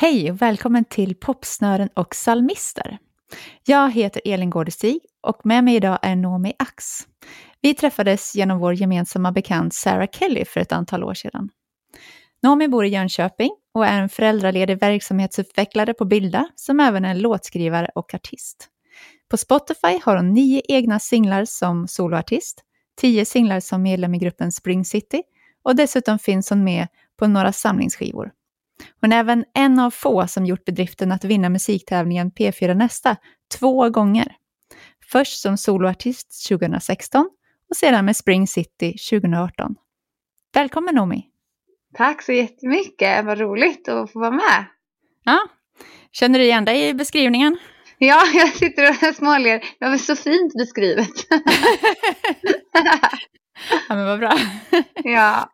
Hej och välkommen till Popsnören och psalmister. Jag heter Elin Gårdestig och med mig idag är Nomi Ax. Vi träffades genom vår gemensamma bekant Sarah Kelly för ett antal år sedan. Nomi bor i Jönköping och är en föräldraledig verksamhetsutvecklare på Bilda som även är låtskrivare och artist. På Spotify har hon nio egna singlar som soloartist, tio singlar som medlem i gruppen Spring City och dessutom finns hon med på några samlingsskivor. Hon är även en av få som gjort bedriften att vinna musiktävlingen P4 Nästa två gånger. Först som soloartist 2016 och sedan med Spring City 2018. Välkommen Nomi! Tack så jättemycket, vad roligt att få vara med. Ja, känner du igen dig i beskrivningen? Ja, jag sitter och småler. Det var så fint beskrivet. ja, men vad bra. ja.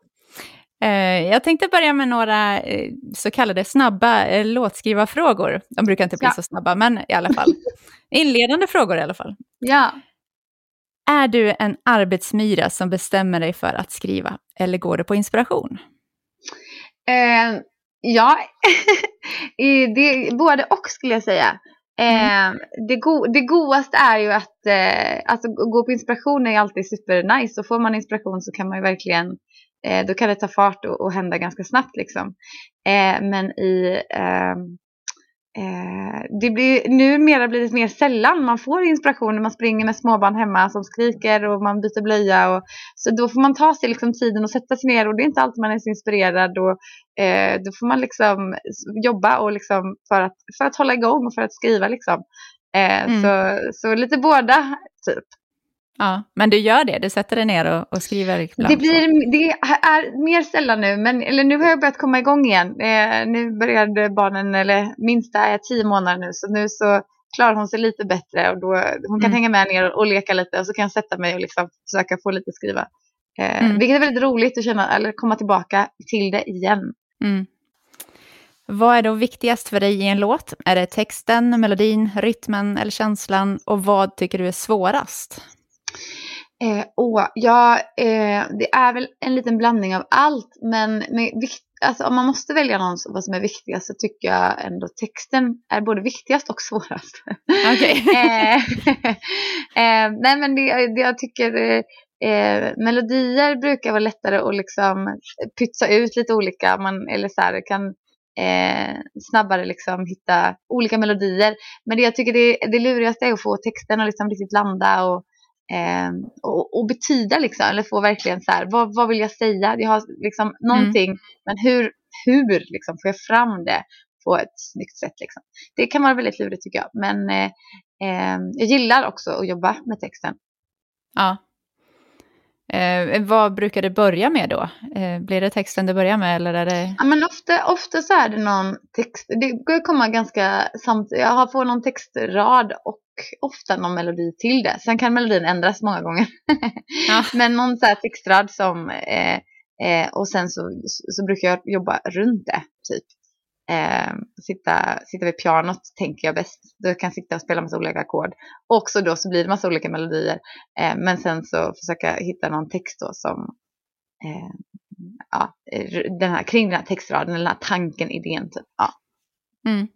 Eh, jag tänkte börja med några eh, så kallade snabba eh, låtskrivarfrågor. De brukar inte bli ja. så snabba, men i alla fall. Inledande frågor i alla fall. Ja. Är du en arbetsmyra som bestämmer dig för att skriva, eller går det på inspiration? Eh, ja, det, både och skulle jag säga. Eh, mm. det, go det godaste är ju att eh, alltså, gå på inspiration är alltid supernice. Och får man inspiration så kan man ju verkligen eh, då kan det ta fart och, och hända ganska snabbt liksom. Eh, men i ehm, eh, det blir, numera blir det mer sällan man får inspiration när man springer med småbarn hemma som skriker och man byter blöja. Och, så då får man ta sig liksom tiden och sätta sig ner och det är inte alltid man är så inspirerad. Och, eh, då får man liksom jobba och liksom för, att, för att hålla igång och för att skriva. Liksom. Eh, mm. så, så lite båda typ. Ja, men du gör det, du sätter dig ner och, och skriver ibland. Det, blir, det är mer sällan nu, men eller nu har jag börjat komma igång igen. Eh, nu började barnen, eller minsta är tio månader nu, så nu så klarar hon sig lite bättre och då, hon kan mm. hänga med ner och, och, leka lite och så kan jag sätta mig och liksom försöka få lite skriva. Eh, mm. Vilket är väldigt roligt att känna, eller komma tillbaka till det igen. Mm. Vad är då viktigast för dig i en låt? Är det texten, melodin, rytmen eller känslan? Och vad tycker du är svårast? Eh, åh, ja, eh, det är väl en liten blandning av allt, men med, alltså, om man måste välja någon vad som är viktigast så tycker jag ändå texten är både viktigast och svårast. Okay. eh, eh, nej, men det, det jag tycker eh, melodier brukar vara lättare att liksom pytsa ut lite olika, man, eller så här, kan eh, snabbare liksom hitta olika melodier. Men det jag tycker det, det lurigaste är att få texten att liksom riktigt landa och Eh, och, och, betyda liksom, eller få verkligen så här, vad, vad vill jag säga? Jag har liksom någonting, mm. men hur, hur liksom får jag fram det på ett snyggt sätt liksom? Det kan vara väldigt lurigt tycker jag, men eh, eh, jag gillar också att jobba med texten. Ja. Eh, vad brukar det börja med då? Eh, blir det texten du börjar med eller är det? Ja, men ofta, ofta så är det någon text, det går komma ganska samtidigt, jag får någon textrad och ofta någon melodi till det. Sen kan melodin ändras många gånger. Ja. Men någon så här textrad som, eh, eh, och sen så, så brukar jag jobba runt det, typ. Eh, sitta, sitta vid pianot tänker jag bäst. Då kan jag sitta och spela massa olika ackord. Också då så blir det massa olika melodier. Eh, men sen så försöka hitta någon text då som, eh, ja, den här, kring den här textraden, eller den här tanken, idén typ. Ja. Mm.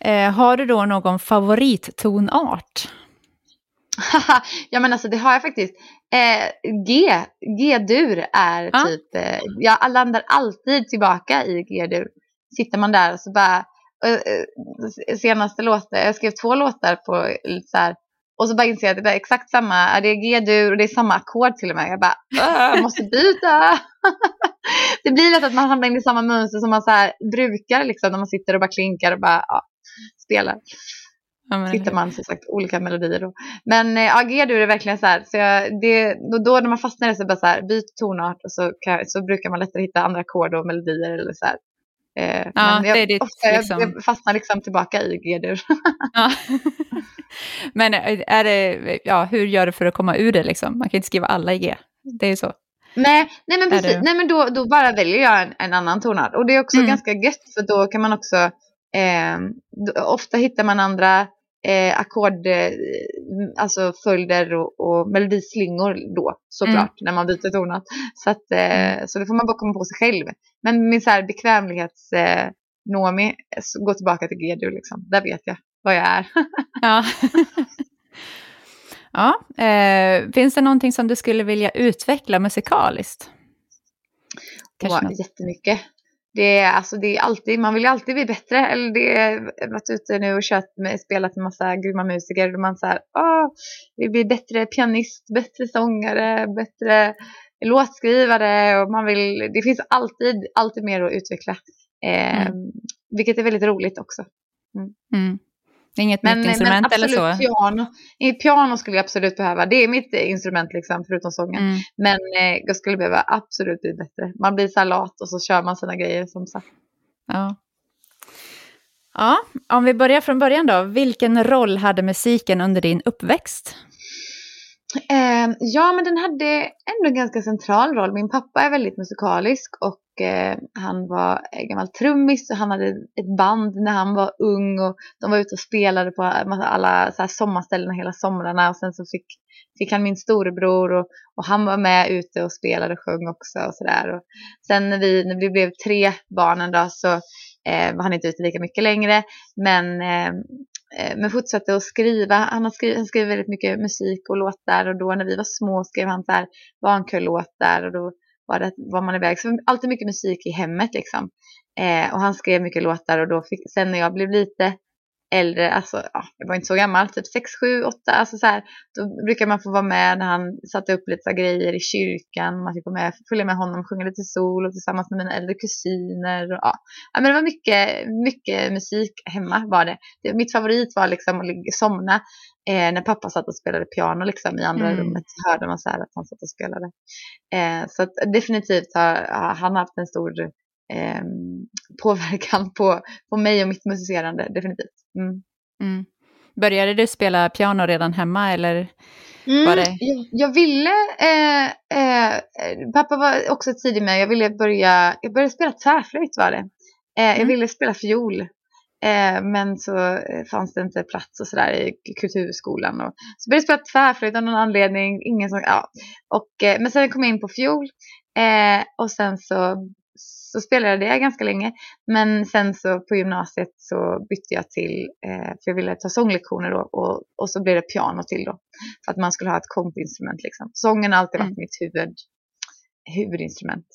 Eh, har du då någon favorittonart? ja men alltså det har jag faktiskt. Eh, G, G-dur är ah. typ, eh, jag landar alltid tillbaka i G-dur. Sitter man där och så bara, eh, senaste låten, jag skrev två låtar på så här, och så bara inser jag att det är exakt samma, det är G-dur och det är samma ackord till och med. Jag bara, jag måste byta. det blir lätt att man hamnar in i samma mönster som man så här brukar liksom när man sitter och bara klinkar och bara, ja, spelar. Ja, Hittar man som sagt olika melodier då. Men eh, ja, G-dur är verkligen så här, så jag, det, då, då när man fastnar i det så bara så här, byt tonart och så, kan, så brukar man lättare hitta andra ackord och melodier eller så här. Eh, ja, men jag, det är ditt, ofta, liksom... jag fastnar liksom tillbaka i G-dur. ja. men är det, ja, hur gör du för att komma ur det liksom? Man kan inte skriva alla i G. Det är ju så. Nej, nej men precis. Nej, men då, då bara väljer jag en, en annan tonart. Och det är också mm. ganska gött för då kan man också Eh, ofta hittar man andra eh, ackord, eh, alltså följder och, och melodislingor då såklart mm. när man byter tonart. Så, att, eh, mm. så det får man bara komma på sig själv. Men med så här bekvämlighets... Eh, Nomi, gå tillbaka till Gedu liksom. Där vet jag vad jag är. ja. ja. Eh, finns det någonting som du skulle vilja utveckla musikaliskt? Kanske Åh, jättemycket. Det är, alltså, det är alltid, man vill ju alltid bli bättre. Eller det är varit ute nu och kört med, spelat med massa grymma musiker. Och man så här, åh, vill bli bättre pianist, bättre sångare, bättre låtskrivare. Och man vill, det finns alltid, alltid mer att utveckla. Eh, mm. Vilket är väldigt roligt också. Mm. Mm. Inget men, nytt instrument men absolut, eller så? Piano. piano skulle jag absolut behöva. Det är mitt instrument liksom, förutom sången. Mm. Men eh, jag skulle behöva absolut bli bättre. Man blir så lat och så kör man sina grejer som sagt. Ja. Ja, om vi börjar från början då. Vilken roll hade musiken under din uppväxt? Eh, ja, men den hade ändå en ganska central roll. Min pappa är väldigt musikalisk och eh, han var gammal trummis och han hade ett band när han var ung och de var ute och spelade på alla så här, sommarställen hela somrarna och sen så fick, fick han min storebror och, och han var med ute och spelade och sjöng också och sådär. Sen när vi, när vi blev tre barnen då så eh, var han inte ute lika mycket längre men eh, Eh, men fortsatte att skriva. Han, har skrivit, han skrev väldigt mycket musik och låtar och då när vi var små skrev han så här barnkörlåtar och då var, det, var man iväg. Så alltid mycket musik i hemmet liksom. Eh, och han skrev mycket låtar och då fick, sen när jag blev lite äldre, alltså ja, jag var inte så gammal, typ 6, 7, 8, alltså så här, då brukar man få vara med när han satte upp lite grejer i kyrkan, man fick vara med, följa med honom, sjunga lite sol och tillsammans med mina äldre kusiner. Och, ja. ja, men det var mycket, mycket musik hemma var det. det mitt favorit var liksom att somna eh, när pappa satt och spelade piano liksom, i andra mm. rummet. Hörde man så här att han satt och spelade. Eh, så att, definitivt har, har han haft en stor eh, påverkan på, på mig och mitt musicerande, definitivt. Mm. Mm. Började du spela piano redan hemma eller? Mm, var det... jag, jag ville, eh, eh, pappa var också tidig med, jag ville börja, jag började spela tvärflöjt var det. Eh, jag mm. ville spela fiol. Eh, men så eh, fanns det inte plats och sådär i kulturskolan. Och, så började jag spela tvärflöjt av någon anledning. Ingen som, ja. och, eh, men sen kom jag in på fiol. och sen så så spelade jag ganska länge. Men sen så på gymnasiet så bytte jag till, eh, för jag ville ta sånglektioner då och, och så blev det piano till då. För att man skulle ha ett kompinstrument liksom. Sången har alltid varit mm. mitt huvud, huvudinstrument.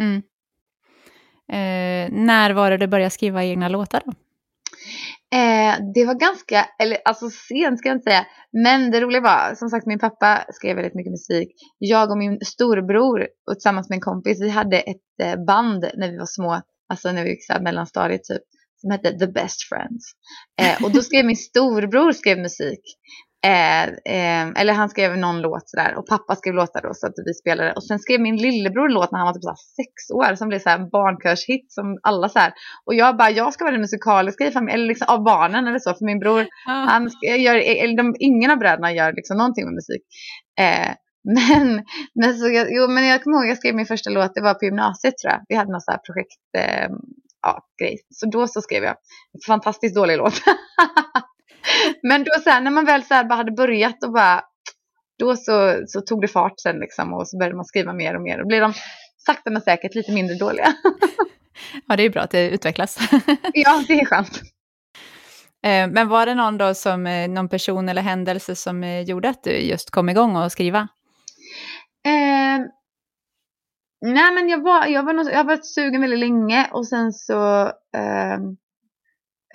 Mm. Eh, när var det du började skriva egna låtar då? Eh, det var ganska, eller alltså sent ska jag inte säga, men det roliga var, som sagt min pappa skrev väldigt mycket musik. Jag och min storebror och tillsammans med en kompis, vi hade ett eh, band när vi var små, alltså när vi gick så mellanstadiet typ, som hette The Best Friends. Eh, och då skrev min storebror skrev musik. Eh, eh, eller han skrev någon låt sådär och pappa skrev låtar då så att vi spelade. Och sen skrev min lillebror låt när han var typ så sex år som blev här barnkörshit som alla så här. Och jag bara, jag ska vara den musikaliska i familjen, eller liksom av barnen eller så. För min bror, ah. han gör, eller de, ingen av bröderna gör liksom någonting med musik. Eh, men, men, så, jo, men jag kommer ihåg jag skrev min första låt, det var på gymnasiet tror jag. Vi hade något så här projekt, eh, ja, grej. Så då så skrev jag en fantastiskt dålig låt. Men då så här, när man väl så bara hade börjat och bara, då så, så tog det fart sen liksom och så började man skriva mer och mer och blev de sakta men säkert lite mindre dåliga. ja, det är bra att det utvecklas. ja, det är skönt. Eh, men var det någon då som, eh, någon person eller händelse som eh, gjorde att du just kom igång och skriva? Eh, nej men jag var, jag var, något, jag har varit sugen väldigt länge och sen så eh,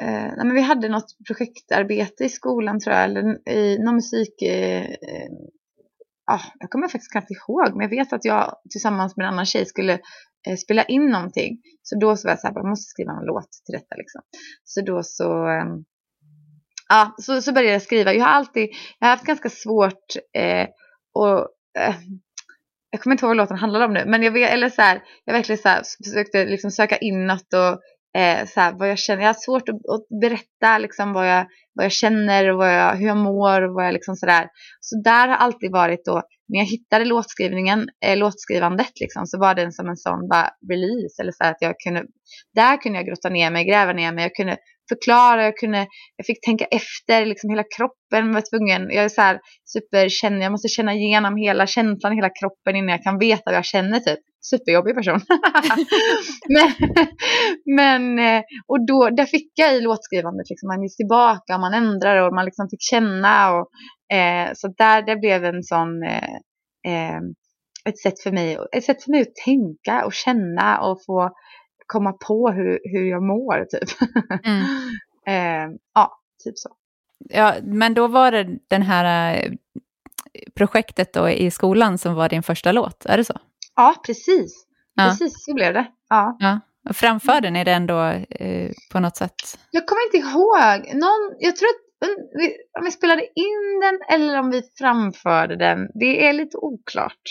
eh, nej, men vi hade något projektarbete i skolan tror jag, eller i någon musik, eh, eh, ah, jag kommer faktiskt knappt ihåg, men jag vet att jag tillsammans med en annan tjej skulle eh, spela in någonting. Så då så var jag så här, jag måste skriva en låt till detta liksom. Så då så, eh, ja, så, så började jag skriva. Jag har alltid, jag har haft ganska svårt eh, och eh, jag kommer inte ihåg vad låten handlade om nu, men jag, vet, eller så här, jag verkligen så här, försökte liksom söka inåt och eh, så här, vad jag känner. Jag har svårt att, att, berätta liksom, vad, jag, vad jag känner och vad jag, hur jag mår och vad jag liksom sådär. Så där har alltid varit då, när jag hittade låtskrivningen, eh, låtskrivandet liksom, så var den som en sån bara release. Eller så här, att jag kunde, där kunde jag grotta ner mig, gräva ner mig. Jag kunde förklara, jag, kunde, jag fick tänka efter, liksom hela kroppen var tvungen. Jag är så här superkänner, jag måste känna igenom hela känslan hela kroppen innan jag kan veta vad jag känner typ superjobbig person. men, men, eh, och då, där fick jag i låtskrivandet, liksom, man gick tillbaka, man ändrade och man liksom fick känna. Och, eh, så där det blev en sån, eh, eh, ett, sätt för mig, ett sätt för mig att tänka och känna och få komma på hur, hur jag mår. Typ. Mm. eh, ja, typ så. Ja, men då var det den här eh, projektet då i skolan som var din första låt, är det så? Ja, precis. Ja. Precis så blev det. Ja. ja. Och framförde ni den då eh, på något sätt? Jag kommer inte ihåg. Någon, jag tror att om vi spelade in den eller om vi framförde den, det är lite oklart.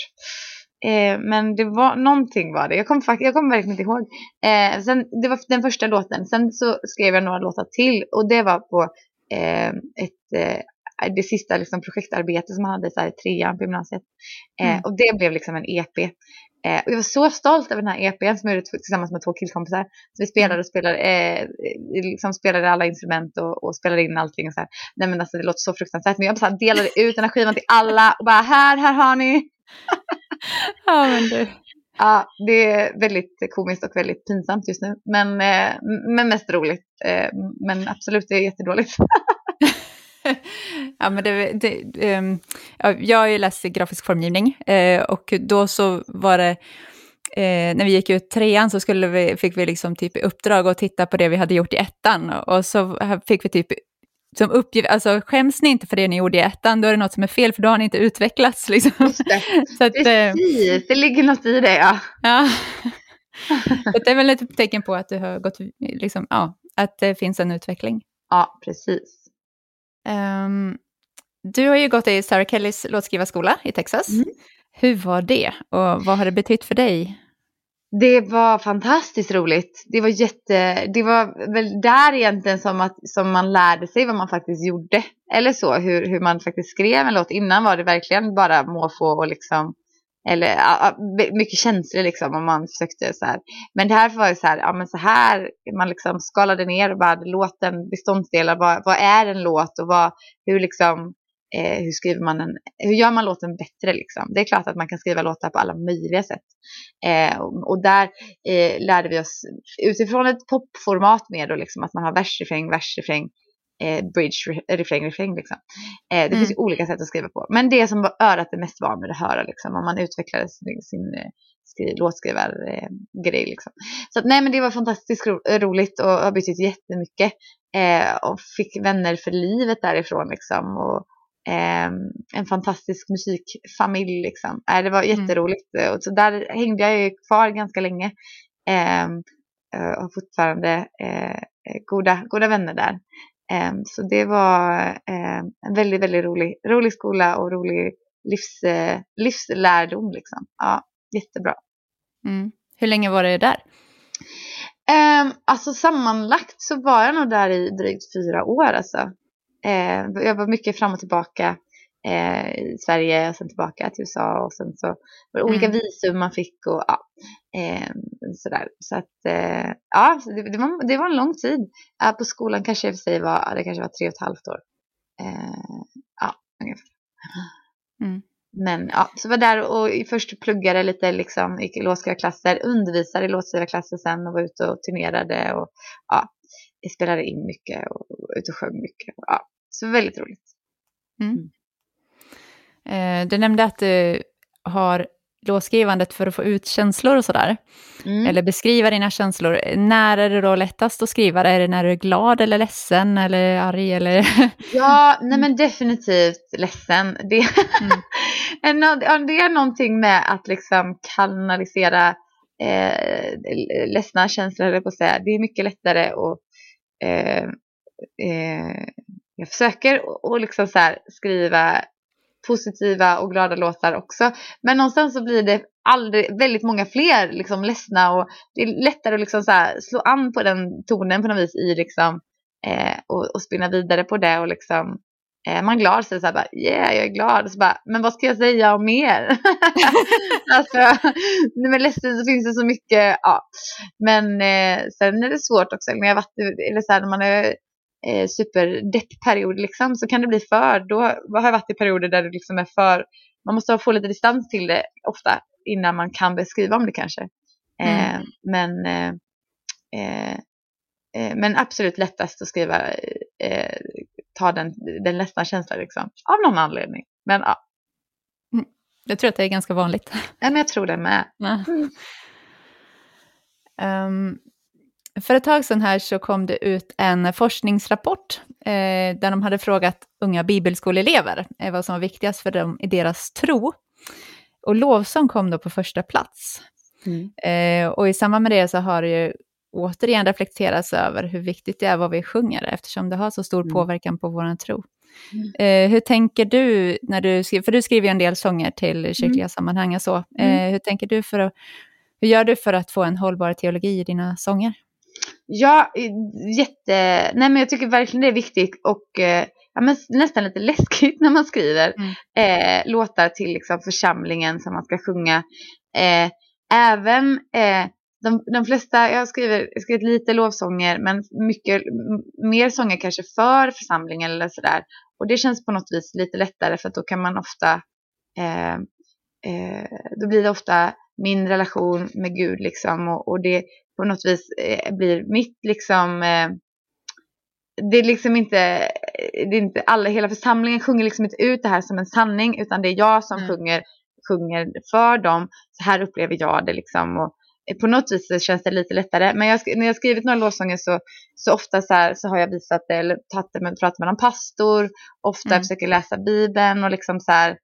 Eh, men det var någonting var det. Jag kommer, fakt- kommer verkligen inte ihåg. Eh, sen, det var den första låten. Sen så skrev jag några låtar till och det var på eh, ett, eh, det sista liksom, projektarbetet som man hade så här, i trean på gymnasiet. Eh, mm. Och det blev liksom en EP. Eh, och jag var så stolt över den här EPn som jag gjorde tillsammans med två killkompisar. Så vi spelade och spelade, eh, liksom spelade alla instrument och, och, spelade in allting. Och så här. Nej men alltså det låter så fruktansvärt. Men jag bara delade ut den här skivan till alla och bara här, här har ni. ja men du. Ja, det är väldigt komiskt och väldigt pinsamt just nu. Men, eh, men mest roligt. Eh, men absolut, det är jättedåligt. ja, men det, det, um, jag har ju läst grafisk formgivning uh, och då så var det, uh, när vi gick ut trean så skulle vi, fick vi liksom typ uppdrag att titta på det vi hade gjort i ettan och så fick vi typ som uppgift, alltså skäms ni inte för det ni gjorde i ettan, då är det något som är fel för då har ni inte utvecklats. Liksom. Det. så att, Precis, det ligger något i det ja. ja. så det är väl ett tecken på att du har gått, liksom, ja, att det finns en utveckling. Ja, precis. Um, du har ju gått i Sarah Kellys låtskrivarskola i Texas. Mm. Hur var det och vad har det betytt för dig? Det var fantastiskt roligt. Det var jätte, det var väl där egentligen som, att, som man lärde sig vad man faktiskt gjorde. Eller så, hur, hur man faktiskt skrev en låt. Innan var det verkligen bara måfå och liksom eller mycket känslor liksom om man försökte så här. Men det här var ju så här, ja men så här, man liksom skalade ner och bara låten beståndsdelar, vad, vad är en låt och vad, hur liksom, eh, hur skriver man en, hur gör man låten bättre liksom. Det är klart att man kan skriva låtar på alla möjliga sätt. Eh, och, och, där eh, lärde vi oss utifrån ett popformat med då liksom att man har vers, refräng, vers, refräng eh, bridge, refräng, refräng liksom. Eh, det mm. finns ju olika sätt att skriva på. Men det som örat är mest van med att höra liksom, om man utvecklade sin, sin eh, skri, låtskrivargrej liksom. Så att, nej men det var fantastiskt ro, roligt och har betytt jättemycket. Eh, och fick vänner för livet därifrån liksom. Och, eh, en fantastisk musikfamilj liksom. Eh, det var mm. jätteroligt. Mm. Och så där hängde jag ju kvar ganska länge. Eh, och har fortfarande eh, goda, goda vänner där. Ehm, så det var ehm, en väldigt, väldigt rolig, rolig skola och rolig livs, eh, livslärdom. Liksom. Ja, jättebra. Mm. Hur länge var det där? Um, alltså sammanlagt så var jag nog där i drygt fyra år. Alltså. Jag var mycket fram och tillbaka eh, Sverige och sen tillbaka till USA och sen så var det olika mm. visum man fick och ja, eh, sådär. Så att eh, ja, det, det, var, det var en lång tid. Eh, på skolan kanske för sig var, det kanske var tre och ett halvt år. Eh, ja, ungefär. Mm. Men ja, så var där och först pluggade lite liksom, i låtskrivarklasser, undervisade i låtskrivarklasser sen och var ute och turnerade och ja, spelade in mycket och, och ute och sjöng mycket. Och, ja, så väldigt roligt. Mm. Eh, du nämnde att du har låtskrivandet för att få ut känslor och sådär. Mm. Eller beskriva dina känslor. När är det då lättast att skriva? Är det när du är glad eller ledsen eller arg? Eller? Ja, nej men definitivt ledsen. Det, mm. det är någonting med att liksom kanalisera eh, ledsna känslor, eller på att säga. Det är mycket lättare att eh, eh, jag försöker att liksom så skriva positiva och glada låtar också. Men någonstans så blir det aldrig, väldigt många fler liksom ledsna och det är lättare att liksom så här, slå an på den tonen på något vis i liksom eh, och, och spinna vidare på det och liksom eh, man är glad så är det så här bara yeah jag är glad och så bara men vad ska jag säga om mer? alltså när man är ledsen så finns det så mycket ja men eh, sen är det svårt också när jag varit eller så här, när man är eh, superdeppperiod liksom, så kan det bli för, då har jag varit i perioder där det liksom är för, man måste få lite distans till det ofta. innan man kan beskriva om det kanske. Eh, Mm. men, eh, eh, eh, men absolut lättast att skriva, eh, ta den, den ledsna känslan liksom, av någon anledning. Men ja, Jag tror att det är ganska vanligt. ja, men jag tror det med. Mm. Ehm, för ett tag sedan här så kom det ut en forskningsrapport eh, där de hade frågat unga bibelskoleelever eh, vad som var viktigast för dem i deras tro. Och lovsång kom då på första plats. Mm. Eh, och i samband med det så har det ju återigen reflekterats över hur viktigt det är vad vi sjunger eftersom det har så stor Mm. påverkan på vår tro. Eh, hur tänker du när du skriver, för du skriver ju en del sånger till kyrkliga sammanhang och så. Eh, Mm. hur tänker du för att, hur gör du för att få en hållbar teologi i dina sånger? Ja, jätte... Nej men jag tycker verkligen det är viktigt och eh, ja, men nästan lite läskigt när man skriver Mm. eh, låtar till liksom, församlingen som man ska sjunga. Eh, även eh, de, de flesta, jag har skrivit, jag har skrivit lite lovsånger men mycket mer sånger kanske för församlingen eller sådär. Och det känns på något vis lite lättare för att då kan man ofta, eh, eh, då blir det ofta min relation med Gud liksom och, och det på något vis eh, blir mitt liksom eh, det är liksom inte, det är inte alla, hela församlingen sjunger liksom inte ut det här som en sanning utan det är jag som Mm. sjunger, sjunger för dem. Så här upplever jag det liksom. Och eh, på något vis så känns det lite lättare. Men jag, när jag skrivit några lovsånger så, så ofta så, här, så har jag visat det eller tagit det med, pratat med någon pastor. Ofta Mm. försöker läsa Bibeln och liksom så här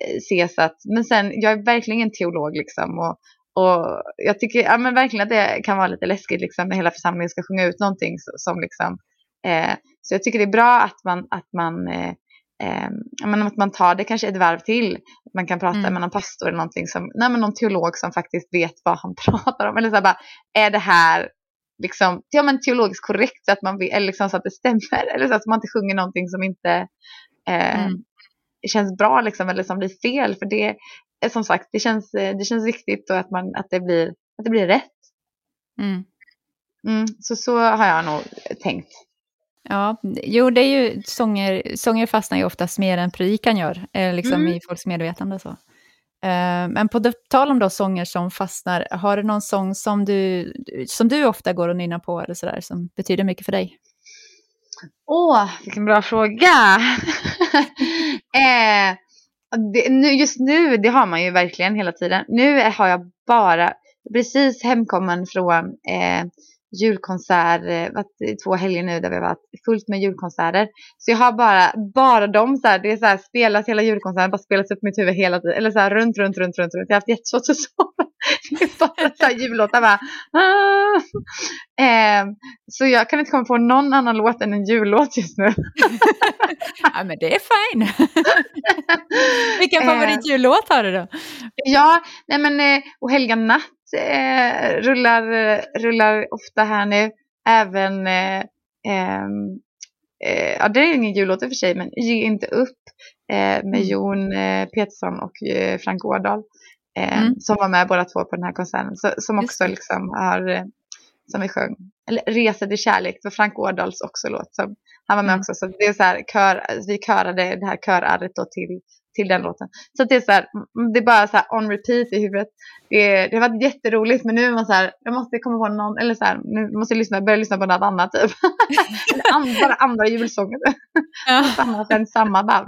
eh, se så att, men sen jag är verkligen ingen teolog liksom. Och, och jag tycker ja, men verkligen att det kan vara lite läskigt liksom, när hela församlingen ska sjunga ut någonting som liksom. Eh, så jag tycker det är bra att man, att man, eh, eh, men att man tar det kanske ett varv till. Att man kan prata Mm. med någon pastor eller någonting som, nej, men någon teolog som faktiskt vet vad han pratar om. Eller så här bara, är det här liksom, ja, men teologiskt korrekt så att, man, eller liksom så att det stämmer? Eller så att man inte sjunger någonting som inte eh, Mm. Känns bra liksom, eller som blir fel. För det är som sagt, det känns, eh, det känns viktigt och att, man, att, det blir, att det blir rätt. Mm. Mm, så så har jag nog tänkt. Ja, jo det är ju sånger, sånger fastnar ju oftast mer än predikan gör, eh, liksom Mm. i folks medvetande så. Eh, men på tal om då sånger som fastnar, har du någon sång som du, som du ofta går och nynnar på eller sådär, som betyder mycket för dig? Åh, vilken bra fråga. eh, det, nu, just nu, det har man ju verkligen hela tiden. Nu har jag bara precis hemkommen från eh, julkonsert, eh, varit två helger nu där vi har varit fullt med julkonserter. Så jag har bara, bara dem så här, det är så här spelas hela julkonserten, bara spelas upp mitt huvud hela tiden. Eller så här runt, runt, runt, runt, runt. Jag har haft jättesvårt att sova. Det är bara så här jullåtar bara. Ah. Eh, så jag kan inte komma på någon annan låt än en jullåt just nu. ja, men det är fine. Vilken Eh. favoritjullåt har du då? Ja, nej men eh, och Helga natt eh, rullar, rullar ofta här nu. Även, eh, ehm, eh, ja det är ingen jullåt i och för sig, men Ge inte upp eh, med Mm. Jon eh, Petersson och eh, Frank Ådahl. Eh, Mm. Som var med båda två på den här konserten. Så, som Just också det. liksom har, eh, som vi sjöng, eller Resa till kärlek, för Frank Ådahls också låt. Som, han var med Mm. också, så det är så här, kör, vi körade det här körarret då till, till den låten. Så det är så här, mm, det är bara så här on repeat i huvudet. Det, det har varit jätteroligt men nu är man så här, jag måste komma på någon, eller så här, nu måste jag lyssna, börja lyssna på något annat typ. And, bara andra julsånger. Ja. Samma, sen samma bara.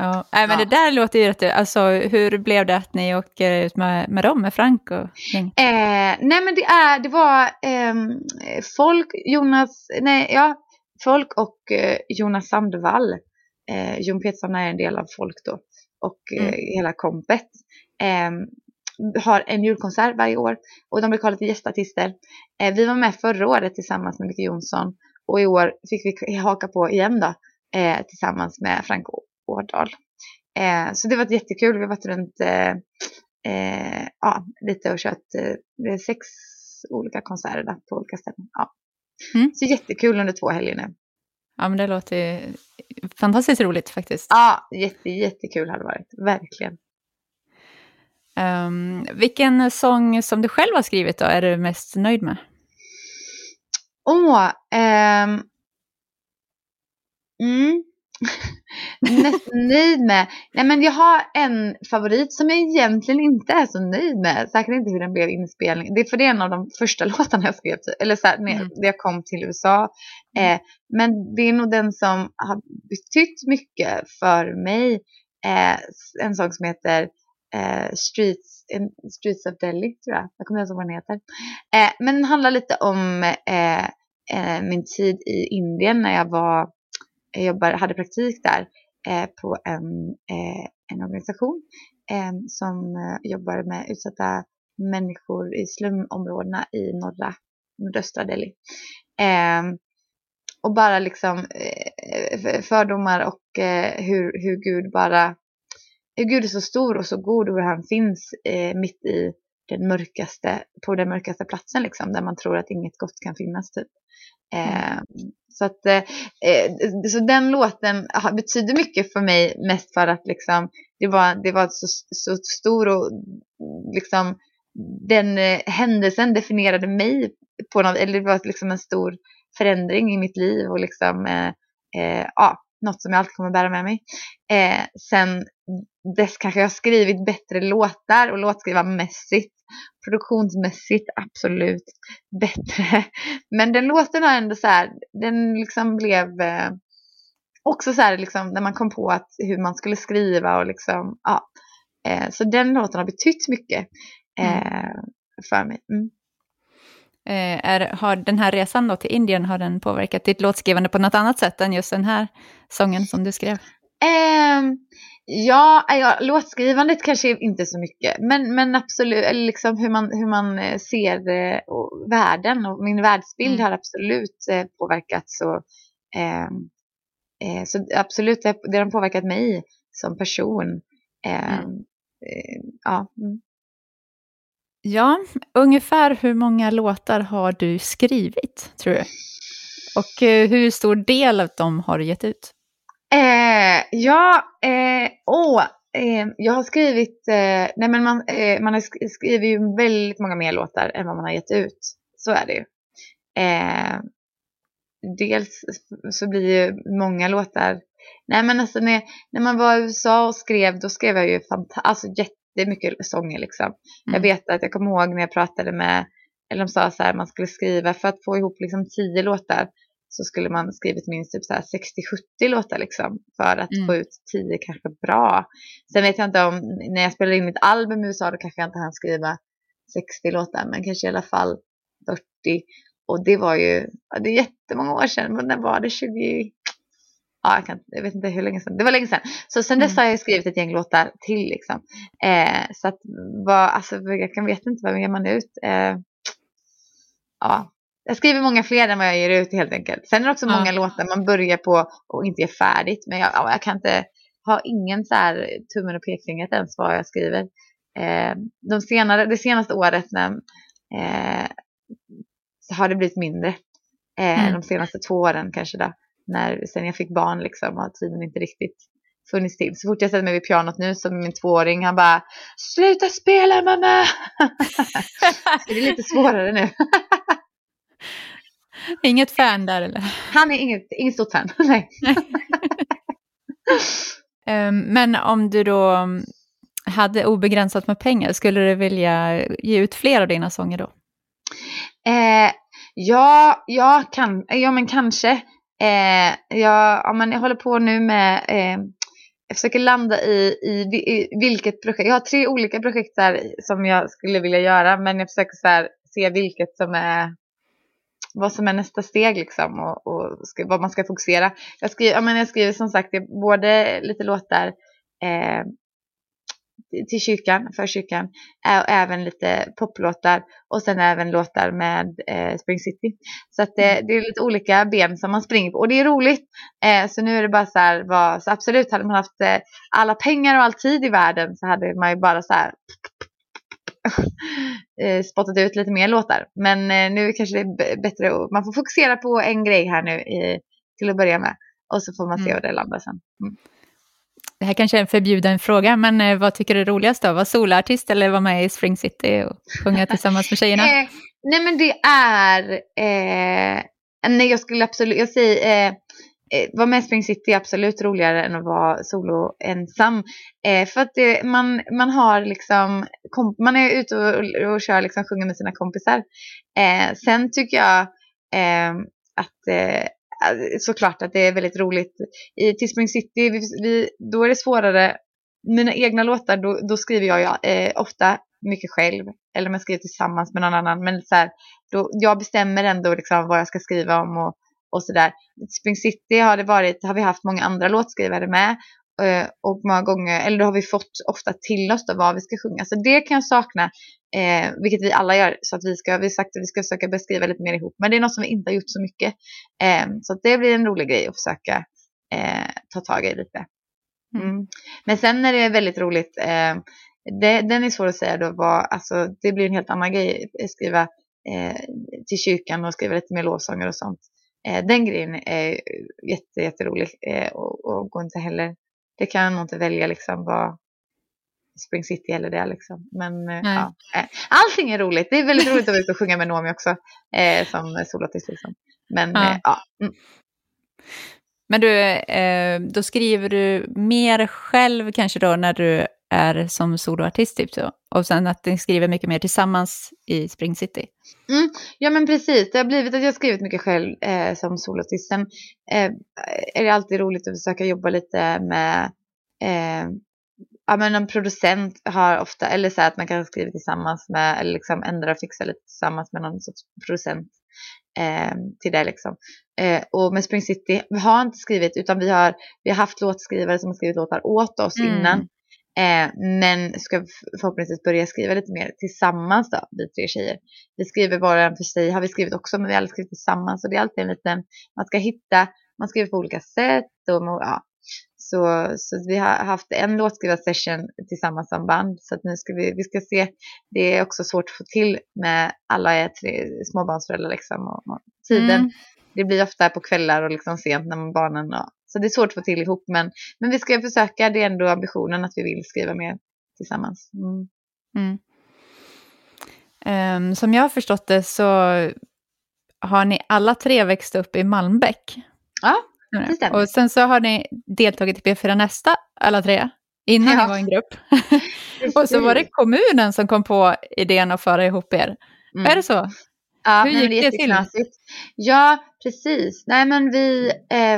Ja, nej, men Ja. det där låter ju rätt... Alltså, hur blev det att ni åker ut med, med dem, med Frank och gäng? Eh, nej men det är, det var ehm, folk, Jonas, nej ja, folk och eh, Jonas Sandvall. Eh, Jon Petersson är en del av folk då. Och eh, Mm. hela kompet. ehm, har en julkonsert varje år. Och de brukar ha lite gästartister. Eh, vi var med förra året tillsammans med Micke Jonsson. Och i år fick vi haka på igen då. Eh, tillsammans med Frank Å- Ådahl. Eh, så det var jättekul. Vi har varit runt eh, eh, ja, lite och kört eh, sex olika konserter där på olika ställen. Ja. Mm. Så jättekul under två helger nu. Ja, men det låter fantastiskt roligt faktiskt. Ja, jätte, jättekul har det varit. Verkligen. Ehm, vilken sång som du själv har skrivit då är du mest nöjd med? Åh, ehm, mm. mest nöjd med? Nej men jag har en favorit som jag egentligen inte är så nöjd med. Säkert inte hur den blev inspelning. Det är för det är en av de första låtarna jag skrev. Eller så här, när, mm. jag kom till USA. Mm. Eh, men det är nog den som har betytt mycket för mig. Eh, en sång som heter eh, Streets, Streets of Delhi tror jag. Jag kommer inte ihåg vad den heter. Eh, men den handlar lite om eh, eh, min tid i Indien när jag var, Eh, jag jobbade, hade praktik där eh, på en, eh, en organisation eh, som eh, jobbar med utsatta människor i slumområdena i norra, nordöstra Delhi. Eh, och bara liksom eh, fördomar och eh, hur, hur Gud bara, hur Gud är så stor och så god och hur han finns mitt i den mörkaste, på den mörkaste platsen liksom, där man tror att inget gott kan finnas typ. Eh, så, att, eh, eh, så den låten betyder mycket för mig mest för att liksom, det var, det var så, så stor och liksom, den eh, händelsen definierade mig på något, eller det var liksom en stor förändring i mitt liv och liksom, eh, eh, ja, något som jag alltid kommer bära med mig. Eh, sen dess kanske jag har skrivit bättre låtar och låtskrivarmässigt produktionsmässigt absolut bättre. Men den låten var ändå så här, den liksom blev eh, också så här liksom när man kom på att hur man skulle skriva och liksom, ja. Eh, så den låten har betytt mycket eh, mm. för mig. Mm. Eh, är, har den här resan då till Indien, har den påverkat ditt låtskrivande på något annat sätt än just den här sången som du skrev? Eh, Ja, ja, låtskrivandet kanske inte så mycket. Men, men absolut, eller liksom hur man, hur man eh, ser eh, världen och min världsbild mm. har absolut eh, påverkats. Och, ehm, eh, så absolut, det, det har påverkat mig som person. Ehm, mm. Eh, ja. Mm. Ja, ungefär hur många låtar har du skrivit, tror du? Och eh, hur stor del av dem har du gett ut? Eh, ja, eh, åh, eh, jag har skrivit, eh, nej men man, eh, man har skrivit ju väldigt många mer låtar än vad man har gett ut. Så är det ju. Eh, dels så blir ju många låtar, nej men alltså när, när man var i USA och skrev, då skrev jag ju alltså jättemycket sånger liksom. Mm. Jag vet att jag kommer ihåg när jag pratade med, eller de sa så här, man skulle skriva för att få ihop liksom tio låtar så skulle man skrivit minst typ 60-70 låtar liksom för att mm. få ut 10 kanske bra. Sen vet jag inte om, när jag spelade in mitt album i USA då kanske jag inte hann skriva 60 låtar men kanske i alla fall 40. Och det var ju, ja, det är jättemånga år sedan, men när var det 20? Ja, jag, kan, jag vet inte hur länge sedan. Det var länge sedan. Så sen dess mm. har jag skrivit ett gäng låtar till liksom. Eh, så att vad, alltså jag kan vet inte vad ger man ut. Eh, ja, jag skriver många fler än vad jag ger ut helt enkelt. Sen är det också ja. många låtar man börjar på och inte är färdigt. Men jag, jag kan inte ha ingen så här tummen och pekfingret ens vad jag skriver. Eh, de senare, det senaste året när, eh, så har det blivit mindre. Eh, mm. De senaste två åren kanske då. När, sen jag fick barn liksom har tiden inte riktigt funnits till. Så fort jag sätter mig vid pianot nu som min tvååring han bara Sluta spela mamma! det är lite svårare nu. Inget fan där eller? Han är inget, inget stort fan, nej. um, men om du då mm, hade obegränsat med pengar, skulle du vilja ge ut fler av dina sånger då? Eh, ja, ja, kan, ja, men kanske. Eh, jag, ja, men jag håller på nu med, eh, jag försöker landa i, i, i, vilket projekt. Jag har tre olika projekt där som jag skulle vilja göra, men jag försöker så här, se vilket som är vad som är nästa steg liksom och, och ska, vad man ska fokusera. Jag skriver, ja, men jag skriver som sagt både lite låtar eh, till kyrkan, för kyrkan, och även lite poplåtar och sen även låtar med eh, Spring City. Så att det, mm. det, är lite olika ben som man springer på och det är roligt. Eh, så nu är det bara så här, vad, så absolut hade man haft eh, alla pengar och all tid i världen så hade man ju bara så här eh, spottat ut lite mer låtar. Men eh, nu kanske det är bättre att man får fokusera på en grej här nu i, till att börja med. Och så får man se mm. vad det landar sen. Mm. Det här kanske är en förbjuden fråga, men eh, vad tycker du är roligast då? Vara solartist eller vara med i Spring City och sjunga tillsammans med tjejerna? eh, nej men det är, eh, nej jag skulle absolut, jag säger, eh, eh, vara med i Spring City är absolut roligare än att vara solo ensam. Eh, för att det, man, man har liksom, kom, man är ute och, och kör liksom, sjunger med sina kompisar. Eh, sen tycker jag eh, att eh, Eh, såklart att det är väldigt roligt. I, till Spring City, vi, vi, då är det svårare. Mina egna låtar, då, då skriver jag eh, ofta mycket själv. Eller om jag skriver tillsammans med någon annan. Men så här, då, jag bestämmer ändå liksom vad jag ska skriva om och, och sådär. Spring City har, det varit, har vi haft många andra låtskrivare med. Eh, och många gånger, eller då har vi fått ofta till oss då vad vi ska sjunga. Så det kan jag sakna, eh, vilket vi alla gör. Så att vi ska, vi sagt att vi ska försöka beskriva lite mer ihop. Men det är något som vi inte har gjort så mycket. Eh, så det blir en rolig grej att försöka eh, ta tag i lite. Mm. mm. Men sen är det väldigt roligt, eh, det, den är svår att säga då, vad, alltså, det blir en helt annan grej att skriva eh, till kyrkan och skriva lite mer lovsånger och sånt. den grejen är jätte, jätterolig och, och går inte heller det kan jag nog inte välja liksom vad Spring City eller det liksom. Men eh, ja, eh, allting är roligt. Det är väldigt roligt att vara ute och sjunga med Noomi också eh, som solartist. Liksom. Men ja. Eh, ja. Mm. Men du, eh, då skriver du mer själv kanske då när du är som soloartist typ så? Och sen att ni skriver mycket mer tillsammans i Spring City? Mm, ja men precis, det har blivit att jag har skrivit mycket själv eh, som soloartist. Sen eh, är det alltid roligt att försöka jobba lite med eh, ja, men en producent har ofta, eller så att man kan skriva tillsammans med, eller liksom ändra och fixa lite tillsammans med någon sorts producent eh, till det liksom. Eh, och med Spring City, vi har inte skrivit utan vi har, vi har haft låtskrivare som har skrivit låtar åt oss mm. innan. Eh, men ska förhoppningsvis börja skriva lite mer tillsammans då, vi tre tjejer. Vi skriver bara en för sig, har vi skrivit också, men vi har aldrig skrivit tillsammans. Och det är alltid en liten, man ska hitta, man skriver på olika sätt och ja. Så, så vi har haft en låtskrivarsession tillsammans som band. Så nu ska vi, vi ska se, det är också svårt att få till med alla är tre småbarnsföräldrar liksom. Och, och tiden, mm. det blir ofta på kvällar och liksom sent när barnen, ja, så det är svårt att få till ihop, men, men vi ska försöka. Det är ändå ambitionen att vi vill skriva mer tillsammans. Mm. Mm. Um, som jag har förstått det så har ni alla tre växt upp i Malmbäck. Ja, det stämmer. Och sen så har ni deltagit i P4 Nästa, alla tre, innan ja. ni var en grupp. och så var det kommunen som kom på idén att föra ihop er. Mm. Är det så? Ja, Hur gick det, det till? Ja, precis. Nej, men vi, eh,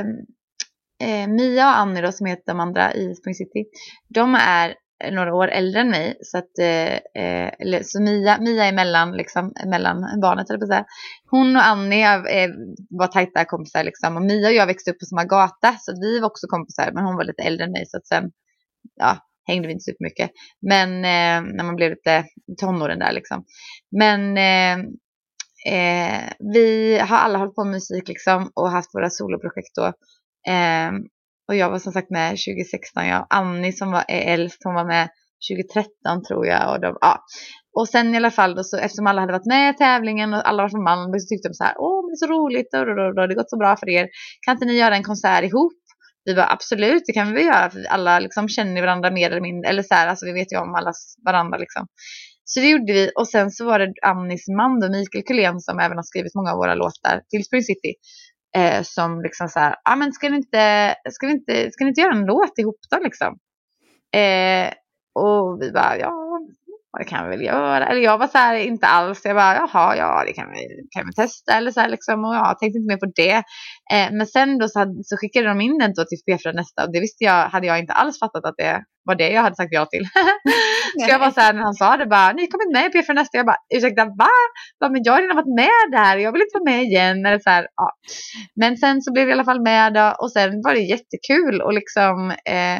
eh, Mia och Annie då, som heter de andra i Spring City, de är några år äldre än mig. Så, att, eh, eh eller, så Mia, Mia är mellan, liksom, mellan barnet, eller på. Hon och Annie eh, var tajta kompisar. Liksom. Och Mia och jag växte upp på samma gata, så vi var också kompisar. Men hon var lite äldre än mig, så att sen ja, hängde vi inte supermycket. Men eh, när man blev lite tonåren där liksom. Men eh, eh, vi har alla hållit på med musik liksom och haft våra soloprojekt då. Eh, och jag var som sagt med 2016. Jag Annie som var äldst, hon var med 2013 tror jag. Och, de, ja. och sen i alla fall då, så, eftersom alla hade varit med i tävlingen och alla var från Malmö så tyckte de så här, åh men det är så roligt och, och, och, det har gått så bra för er. Kan inte ni göra en konsert ihop? Vi var absolut, det kan vi göra för alla liksom känner varandra mer eller mindre. Eller så här, alltså vi vet ju om allas varandra liksom. Så det gjorde vi och sen så var det Annis man då, Mikael Kulén som även har skrivit många av våra låtar till Spring City eh, som liksom så här, ah, men ska ni inte, ska vi inte, ska ni inte göra en låt ihop då liksom? Eh, och vi bara, ja, det kan vi väl göra. Eller jag var så här, inte alls. Jag bara, jaha, ja, det kan vi, kan vi testa. Eller så här, liksom. Och jag tänkte inte mer på det. Eh, men sen då så, hade, så skickade de in den då till P4 Nästa. Och det visste jag, hade jag inte alls fattat att det var det jag hade sagt ja till. så jag var så här, när han sa det bara, ni kommer med i P4 Nästa. Jag bara, ursäkta, va? Bara, men jag har redan varit med där. Jag vill inte vara med igen. Eller så här, ja. Men sen så blev jag i alla fall med och sen var det jättekul och liksom eh,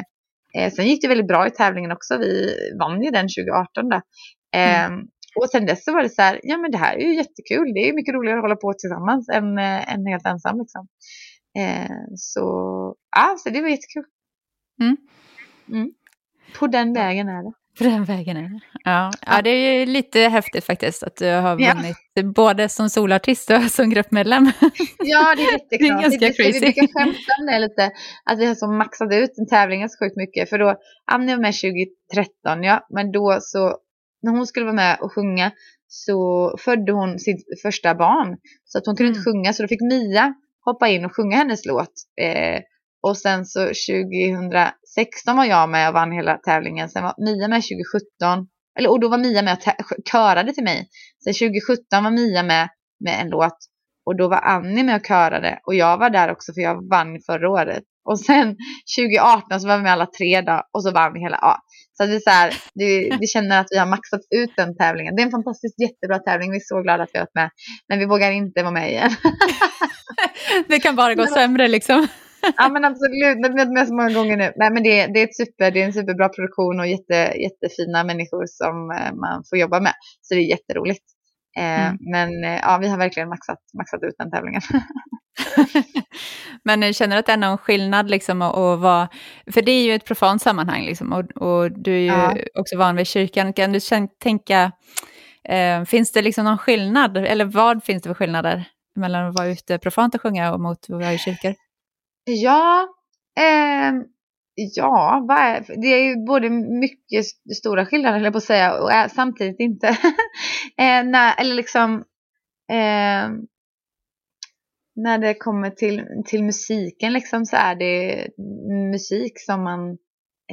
Eh, sen gick det väldigt bra i tävlingen också. Vi vann ju den 2018 då. Eh, mm. Och sen dess så var det så här, ja men det här är ju jättekul. Det är mycket roligare att hålla på tillsammans än, äh, än helt ensam liksom. Eh, så, ja, så det var jättekul. Mm. Mm. På den vägen är det. På den vägen är det. Ja. ja, det är lite häftigt faktiskt att du har vunnit ja. både som solartist och som gruppmedlem. Ja, det är jätteklart. Det är ganska crazy. Vi brukar skämta om det lite, att vi har så maxat ut den tävlingen så sjukt mycket. För då, Annie var med 2013, ja, men då så, när hon skulle vara med och sjunga så födde hon sitt första barn. Så att hon kunde mm. inte sjunga, så då fick Mia hoppa in och sjunga hennes låt. Eh, och sen så 2016 var jag med och vann hela tävlingen. Sen var Mia med 2017. Eller, och då var Mia med och körade till mig. Sen 2017 var Mia med med en låt. Och då var Annie med och körade. Och jag var där också för jag vann förra året. Och sen 2018 så var vi med alla tre då, och så vann vi hela. Ja. Så det är så här, vi, vi känner att vi har maxat ut den tävlingen. Det är en fantastiskt jättebra tävling. Vi är så glada att vi har varit med. Men vi vågar inte vara med igen. det kan bara gå sämre liksom. ja men absolut, det har varit med så många gånger nu. Nej men det, det, är ett super, det är en superbra produktion och jätte, jättefina människor som eh, man får jobba med. Så det är jätteroligt. Eh, mm. Men eh, ja, vi har verkligen maxat, maxat ut den tävlingen. men känner du att det är någon skillnad liksom att, att vara, för det är ju ett profant sammanhang liksom, och, och du är ju ja. också van vid kyrkan. Kan du tänka, eh, finns det liksom någon skillnad, eller vad finns det för skillnader mellan att vara ute profant och sjunga och mot att vara i kyrkor? Ja, eh, ja, det är ju både mycket stora skillnader, eller på att säga, och samtidigt inte. eh, när, eller liksom, eh, när det kommer till, till musiken liksom, så är det musik som man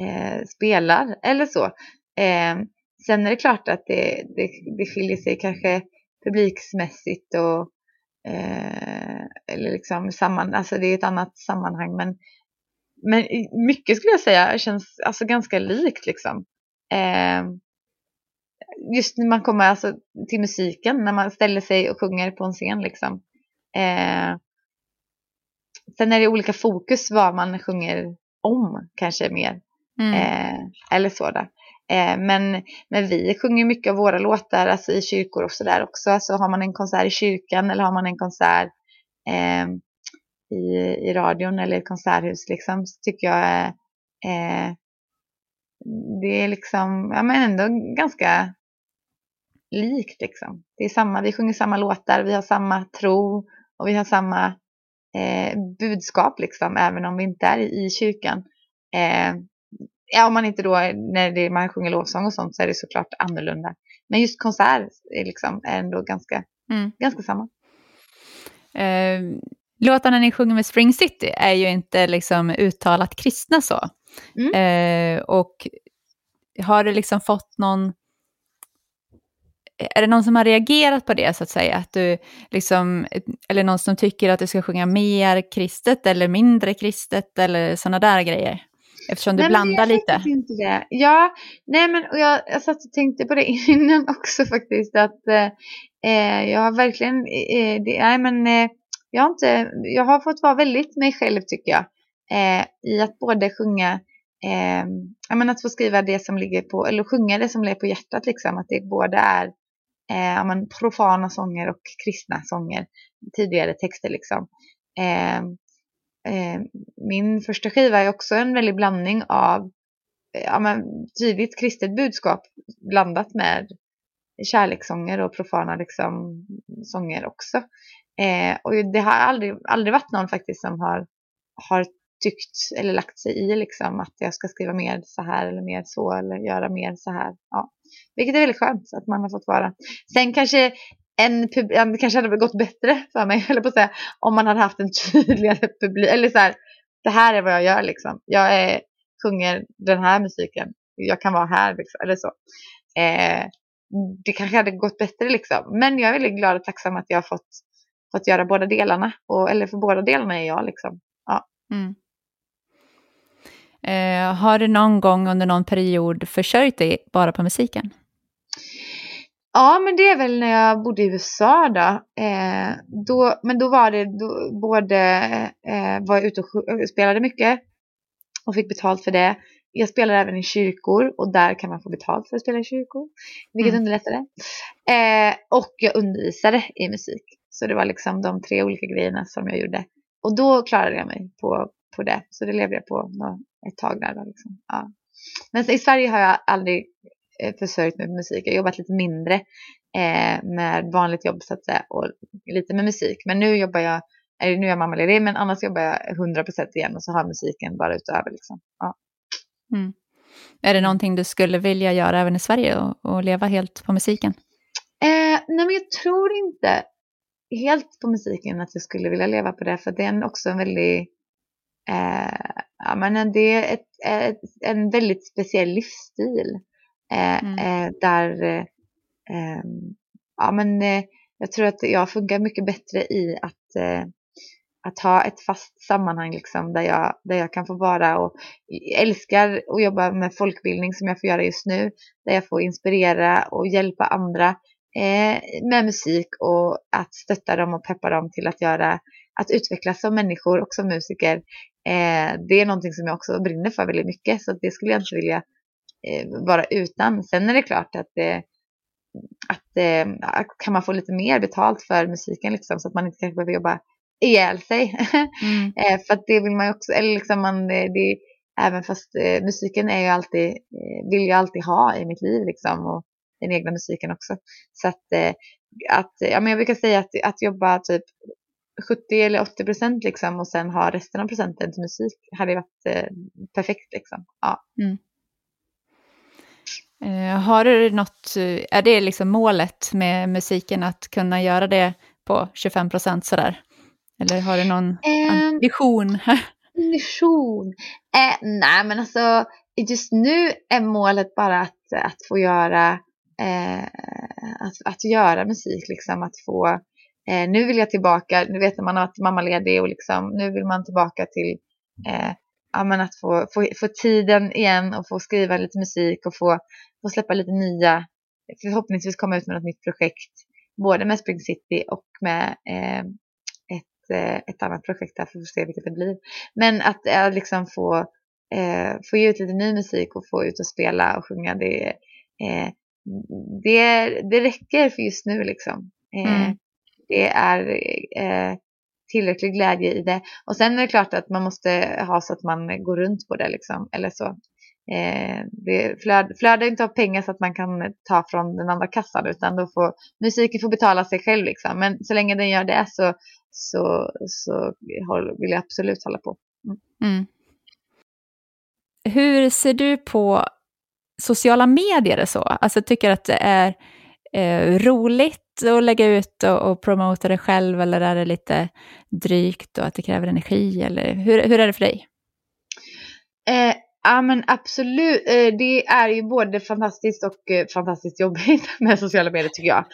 eh, spelar eller så. Eh, sen är det klart att det, det, det skiljer sig kanske publiksmässigt och eh, eller liksom samman, alltså det är ett annat sammanhang men, men mycket skulle jag säga känns alltså ganska likt liksom. Eh, just när man kommer alltså till musiken, när man ställer sig och sjunger på en scen liksom. Eh, sen är det olika fokus vad man sjunger om kanske mer. Mm. Eh, eller så där. Eh, men, men vi sjunger mycket av våra låtar alltså i kyrkor och sådär också. Alltså har man en konsert i kyrkan eller har man en konsert eh, i, i radion eller ett konserthus liksom, så tycker jag eh, det är liksom, ja men ändå ganska likt liksom. Det är samma, vi sjunger samma låtar, vi har samma tro och vi har samma eh, budskap liksom, även om vi inte är i, i kyrkan. Eh, ja, om man inte då, när det, man sjunger lovsång och sånt så är det såklart annorlunda. Men just konsert är, liksom, är ändå ganska, mm. ganska samma. Eh, låtarna ni sjunger med Spring City är ju inte liksom uttalat kristna så. Mm. Eh, och har det liksom fått någon är det någon som har reagerat på det så att säga? Att du liksom, eller någon som tycker att du ska sjunga mer kristet eller mindre kristet eller sådana där grejer? Eftersom du nej, blandar lite. Inte det. Ja, nej men och jag, jag satt och tänkte på det innan också faktiskt. Att eh, jag har verkligen, eh, det, nej men eh, jag har inte, jag har fått vara väldigt mig själv tycker jag. Eh, I att både sjunga, eh, jag menar att få skriva det som ligger på, eller sjunga det som ligger på hjärtat liksom. Att det både är eh, men, profana sånger och kristna sånger. Tidigare texter liksom. Eh, min första skiva är också en väldig blandning av eh, ja, men, tydligt kristet budskap blandat med kärlekssånger och profana liksom, sånger också. Eh, och det har aldrig, aldrig varit någon faktiskt som har, har tyckt eller lagt sig i liksom att jag ska skriva mer så här eller mer så eller göra mer så här. Ja. Vilket är väldigt skönt att man har fått vara. Sen kanske en det kanske hade gått bättre för mig, eller på att säga, om man hade haft en tydligare publik. Eller så här, det här är vad jag gör liksom. Jag är, sjunger den här musiken. Jag kan vara här liksom, eller så. Eh, det kanske hade gått bättre liksom. Men jag är väldigt glad och tacksam att jag har fått, fått göra båda delarna. Och, eller för båda delarna är jag liksom. Ja. Mm. Eh, har du någon gång under någon period försörjt dig bara på musiken? Ja, men det är väl när jag bodde i USA då. Eh, då men då var det då, både, eh, var jag ute och spelade mycket och fick betalt för det. Jag spelade även i kyrkor och där kan man få betalt för att spela i kyrkor, vilket mm. underlättade. Eh, och jag undervisade i musik. Så det var liksom de tre olika grejerna som jag gjorde. Och då klarade jag mig på, på det. Så det levde jag på ett tag där. Då liksom. ja. Men i Sverige har jag aldrig försörjt mig med musik. Jag har jobbat lite mindre eh, med vanligt jobb så att säga och lite med musik. Men nu jobbar jag, eller nu är jag mammaledig men annars jobbar jag 100% igen och så har musiken bara utöver. Liksom. Ja. Mm. Är det någonting du skulle vilja göra även i Sverige och, och leva helt på musiken? Eh, nej men jag tror inte helt på musiken att jag skulle vilja leva på det för det är också en väldigt eh, ja, men det är ett, ett, en väldigt speciell livsstil eh, mm. eh, där eh, ehm, ja, men, eh, jag tror att jag funkar mycket bättre i att eh, att ha ett fast sammanhang liksom, där, jag, där jag kan få vara och älskar att jobba med folkbildning som jag får göra just nu. Där jag får inspirera och hjälpa andra eh, med musik och att stötta dem och peppa dem till att göra att utvecklas som människor och som musiker. Eh, det är någonting som jag också brinner för väldigt mycket så det skulle jag inte vilja eh, vara utan. Sen är det klart att det att eh, kan man få lite mer betalt för musiken liksom, så att man inte kanske behöver jobba ihjäl sig. Mm. eh, för att det vill man ju också, eller liksom man, det, även fast eh, musiken är ju alltid, eh, vill jag alltid ha i mitt liv liksom och den egna musiken också. Så att, eh, att ja men jag brukar säga att, att jobba typ 70 eller 80 procent liksom och sen ha resten av procenten till musik hade varit eh, perfekt liksom. Ja. Mm. Uh, har du något, är det liksom målet med musiken att kunna göra det på 25 procent sådär? Eller har du någon um, vision? vision? Eh, nej men alltså just nu är målet bara att, att få göra eh, att, att göra musik liksom att få eh, nu vill jag tillbaka, nu vet man att mammaledig och liksom nu vill man tillbaka till eh, ja, men att få, få, få tiden igen och få skriva lite musik och få, få släppa lite nya, förhoppningsvis komma ut med något nytt projekt, både med Spring City och med eh, Eh, ett annat projekt där för att se vilket det blir. Men att äh, liksom få, eh, få ge ut lite ny musik och få ut och spela och sjunga, det, eh, det, det räcker för just nu liksom. Eh, mm. Det är eh, tillräcklig glädje i det. Och sen är det klart att man måste ha så att man går runt på det liksom, eller så. Eh, det flöd, flödar inte av pengar så att man kan ta från den andra kassan utan då får musiken får betala sig själv liksom. Men så länge den gör det så, så, så vill jag absolut hålla på. Mm. Mm. Hur ser du på sociala medier och så? Alltså tycker att det är eh, roligt att lägga ut och, och promota det själv eller är det lite drygt och att det kräver energi? Eller hur, hur är det för dig? Eh, Ja men absolut, eh, det är ju både fantastiskt och eh, fantastiskt jobbigt med sociala medier tycker jag.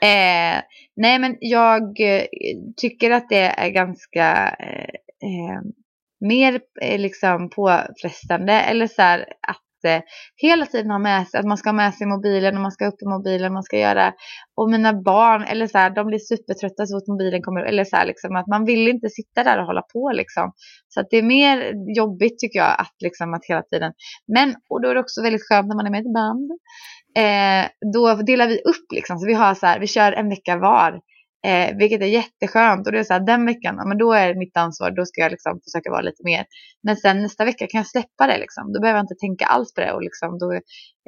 Eh, nej men jag eh, tycker att det är ganska eh, eh mer eh, liksom påfrestande eller så här att eh, hela tiden ha med sig, att man ska ha med sig mobilen och man ska upp i mobilen, man ska göra, och mina barn, eller så här, de blir supertrötta så fort mobilen kommer, eller så här, liksom, att man vill inte sitta där och hålla på liksom. Så att det är mer jobbigt tycker jag att liksom att hela tiden, men och då är det också väldigt skönt när man är med i ett band. Eh, då delar vi upp liksom, så vi har så här, vi kör en vecka var. Eh, vilket är jätteskönt och det är så här, den veckan, ja, men då är det mitt ansvar, då ska jag liksom försöka vara lite mer. Men sen nästa vecka kan jag släppa det liksom, då behöver jag inte tänka alls på det och liksom då,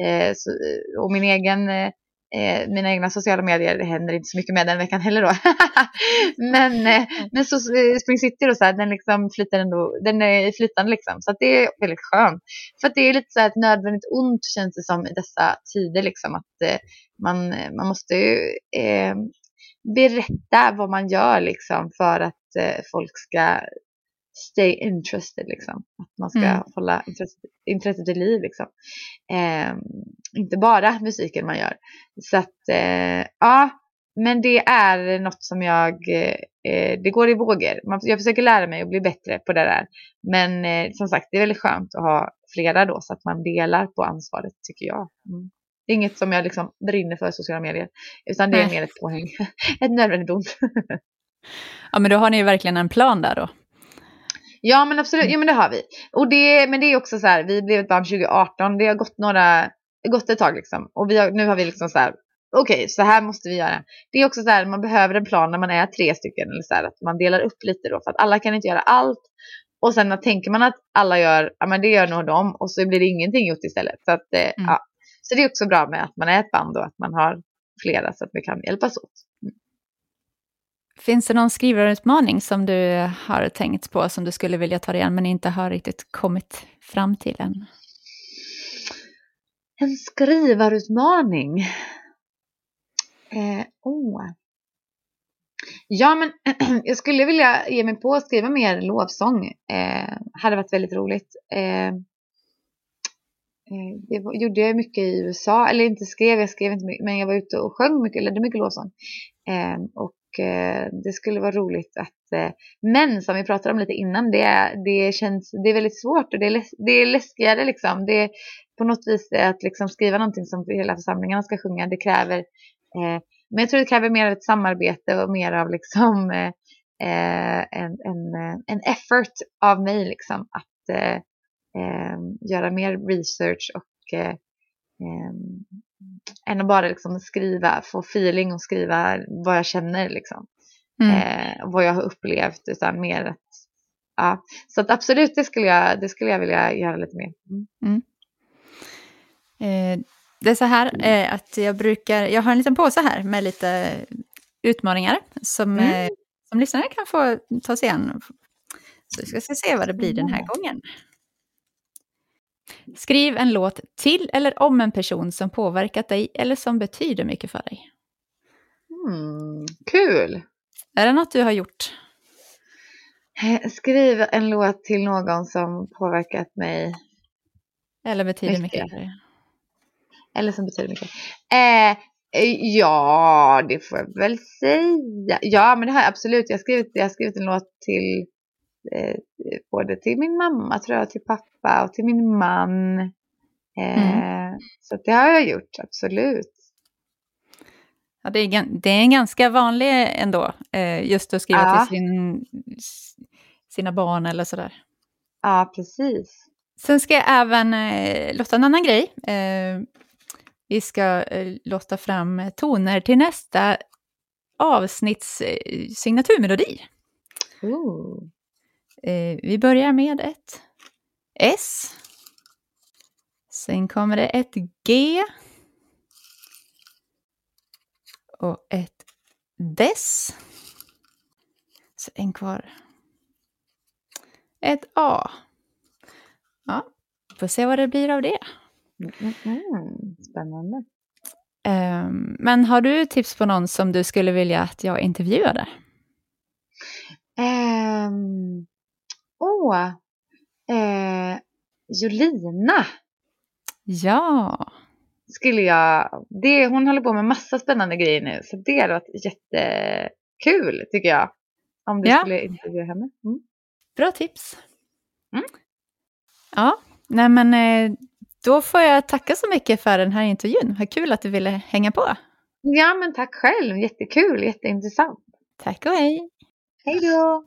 eh, så, och min egen eh, mina egna sociala medier, det händer inte så mycket med den veckan heller då. men, eh, mm. men så eh, Spring City då så här, den liksom flyter ändå, den är flytande liksom. Så det är väldigt skönt. För det är lite så här ett nödvändigt ont känns det som i dessa tider liksom. Att eh, man, man måste ju eh, berätta vad man gör liksom för att eh, folk ska stay interested liksom. Att man ska mm. hålla intresset, intresset i liv liksom. Eh, inte bara musiken man gör. Så att eh, ja, men det är något som jag, eh, det går i vågor. jag försöker lära mig att bli bättre på det där. Men eh, som sagt, det är väldigt skönt att ha flera då så att man delar på ansvaret tycker jag. Mm. Det är inget som jag liksom brinner för i sociala medier. Utan det är mer ett påhäng. ett nödvändigt ont. ja, men då har ni ju verkligen en plan där då. Ja, men absolut. Mm. Ja, men det har vi. Och det, men det är också så här, vi blev ett barn 2018. Det har gått några, gått ett tag liksom. Och vi har, nu har vi liksom så här, okej, okay, så här måste vi göra. Det är också så här, man behöver en plan när man är tre stycken. Eller så här, att man delar upp lite då, för att alla kan inte göra allt. Och sen tänker man att alla gör, ja men det gör nog de. Och så blir det ingenting gjort istället. Så att, eh, mm. ja, så det är också bra med att man är ett band och att man har flera så att vi kan hjälpas åt. Mm. Finns det någon skrivarutmaning som du har tänkt på som du skulle vilja ta dig an men inte har riktigt kommit fram till än? En skrivarutmaning? Eh, oh. Ja, men jag skulle vilja ge mig på att skriva mer lovsång. Eh, hade varit väldigt roligt. Eh, Eh, det gjorde jag mycket i USA, eller inte skrev, jag skrev inte mycket, men jag var ute och sjöng mycket, ledde mycket lovsång. Eh, och eh, det skulle vara roligt att, eh, men som vi pratade om lite innan, det, det känns, det är väldigt svårt och det är, läs, det är läskigare liksom. Det, på något vis att liksom skriva någonting som hela församlingarna ska sjunga, det kräver eh, men jag tror det kräver mer av ett samarbete och mer av liksom eh, en, en, en effort av mig liksom att göra mer research och eh, än att bara liksom skriva, få feeling och skriva vad jag känner liksom. Mm. vad jag har upplevt utan mer att ja. Så att absolut det skulle jag, det skulle jag vilja göra lite mer. Mm. Mm. Eh, det är så här eh, att jag brukar, jag har en liten påse här med lite utmaningar som, mm. eh, som lyssnare kan få ta sig an. Så vi ska se vad det blir den här gången. Skriv en låt till eller om en person som påverkat dig eller som betyder mycket för dig. Mm, kul! Är det något du har gjort? Eh, skriv en låt till någon som påverkat mig. Eller betyder mycket, mycket för dig. Eller som betyder mycket. Eh, eh, ja, det får jag väl säga. Ja, men det har jag absolut. Jag har skrivit, jag har skrivit en låt till eh, både till min mamma, tror jag, till pappa och till min man. Eh, mm. Så det har jag gjort, absolut. Ja, det, är, det är en ganska vanlig ändå, eh, just att skriva ja. till sin, sina barn eller sådär. Ja, precis. Sen ska jag även eh, låta en annan grej. Eh, vi ska eh, låta fram toner till nästa avsnitts eh, signaturmelodi. Ooh. Eh, vi börjar med ett S. Sen kommer det ett G. Och ett Des. Så en kvar. Ett A. Ja, får se vad det blir av det. Mm, spännande. Um, men har du tips på någon som du skulle vilja att jag intervjuade? Um, åh, uh, Jolina. Ja. Skulle jag, det, hon håller på med massa spännande grejer nu så det hade varit jättekul tycker jag. Om du ja. skulle intervjua henne. Mm. Bra tips. Mm. Ja, nej men eh, då får jag tacka så mycket för den här intervjun. Vad kul att du ville hänga på. Ja, men tack själv. Jättekul, jätteintressant. Tack och hej. Hej då.